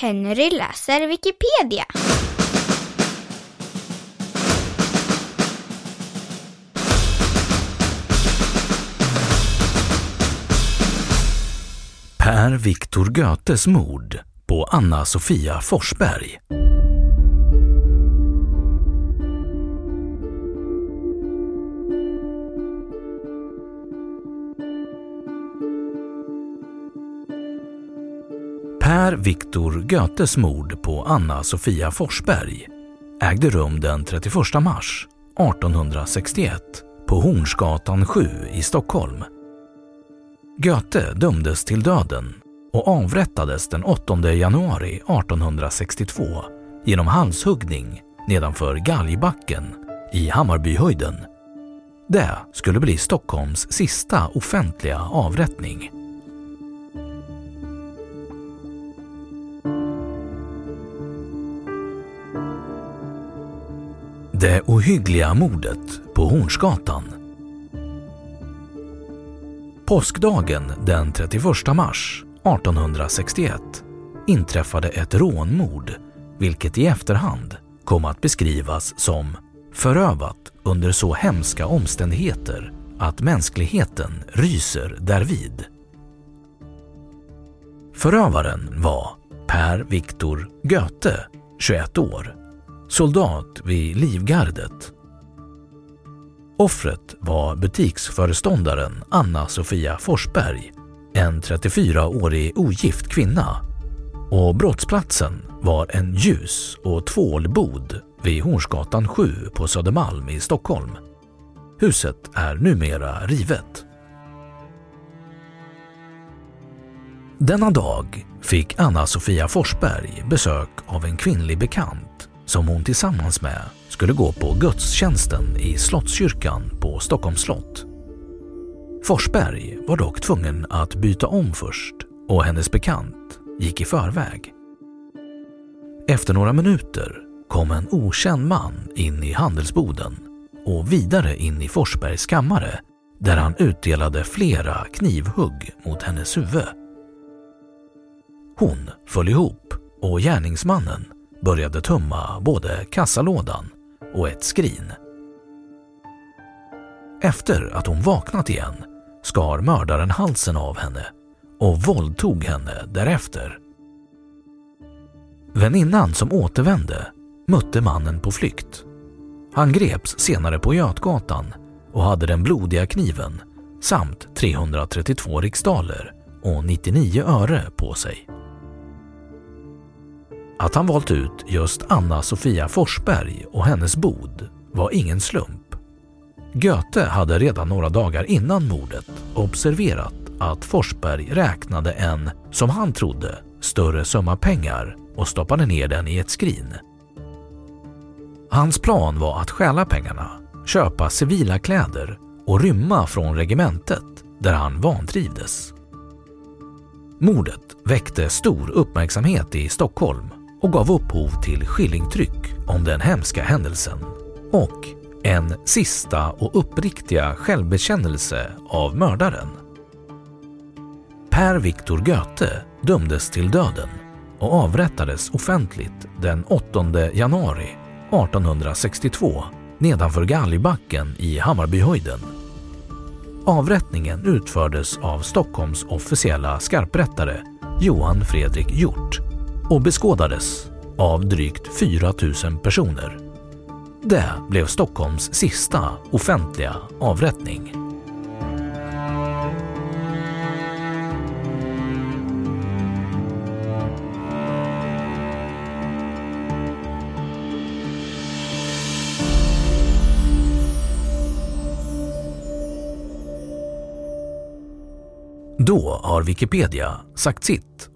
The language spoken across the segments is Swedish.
Henry läser Wikipedia. Per Viktor Goethes mord på Anna Sofia Forsberg. Per Viktor Goethes mord på Anna Sofia Forsberg ägde rum den 31 mars 1861 på Hornsgatan 7 i Stockholm. Goethe dömdes till döden och avrättades den 8 januari 1862 genom halshuggning nedanför Galgbacken i Hammarbyhöjden. Det skulle bli Stockholms sista offentliga avrättning. Det ohyggliga mordet på Hornsgatan. Påskdagen den 31 mars 1861 inträffade ett rånmord vilket i efterhand kom att beskrivas som förövat under så hemska omständigheter att mänskligheten ryser därvid. Förövaren var Per Viktor Goethe, 21 år, soldat vid Livgardet. Offret var butiksföreståndaren Anna-Sofia Forsberg, en 34-årig ogift kvinna och brottsplatsen var en ljus och tvålbod vid Hornsgatan 7 på Södermalm i Stockholm. Huset är numera rivet. Denna dag fick Anna-Sofia Forsberg besök av en kvinnlig bekant som hon tillsammans med skulle gå på gudstjänsten i Slottskyrkan på Stockholms slott. Forsberg var dock tvungen att byta om först och hennes bekant gick i förväg. Efter några minuter kom en okänd man in i handelsboden och vidare in i Forsbergs kammare där han utdelade flera knivhugg mot hennes huvud. Hon föll ihop och gärningsmannen började tömma både kassalådan och ett skrin. Efter att hon vaknat igen skar mördaren halsen av henne och våldtog henne därefter. Väninnan som återvände mötte mannen på flykt. Han greps senare på Götgatan och hade den blodiga kniven samt 332 riksdaler och 99 öre på sig. Att han valt ut just Anna-Sofia Forsberg och hennes bod var ingen slump. Goethe hade redan några dagar innan mordet observerat att Forsberg räknade en, som han trodde, större summa pengar och stoppade ner den i ett skrin. Hans plan var att stjäla pengarna, köpa civila kläder och rymma från regementet där han vantrivdes. Mordet väckte stor uppmärksamhet i Stockholm och gav upphov till skillingtryck om den hemska händelsen och en sista och uppriktiga självbekännelse av mördaren. Per Viktor Goethe dömdes till döden och avrättades offentligt den 8 januari 1862 nedanför Galgbacken i Hammarbyhöjden. Avrättningen utfördes av Stockholms officiella skarprättare Johan Fredrik Hjort och beskådades av drygt 4 000 personer. Det blev Stockholms sista offentliga avrättning. Då har Wikipedia sagt sitt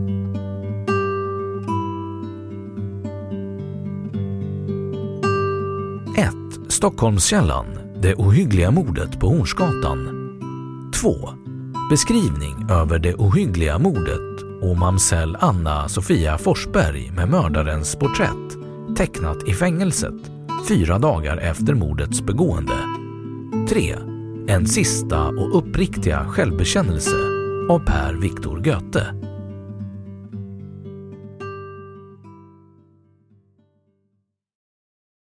Stockholmskällan. Det ohyggliga mordet på Hornsgatan. 2. Beskrivning över det ohyggliga mordet och mamsell Anna Sofia Forsberg med mördarens porträtt tecknat i fängelset fyra dagar efter mordets begående. 3. En sista och uppriktiga självbekännelse av Per Viktor Goethe.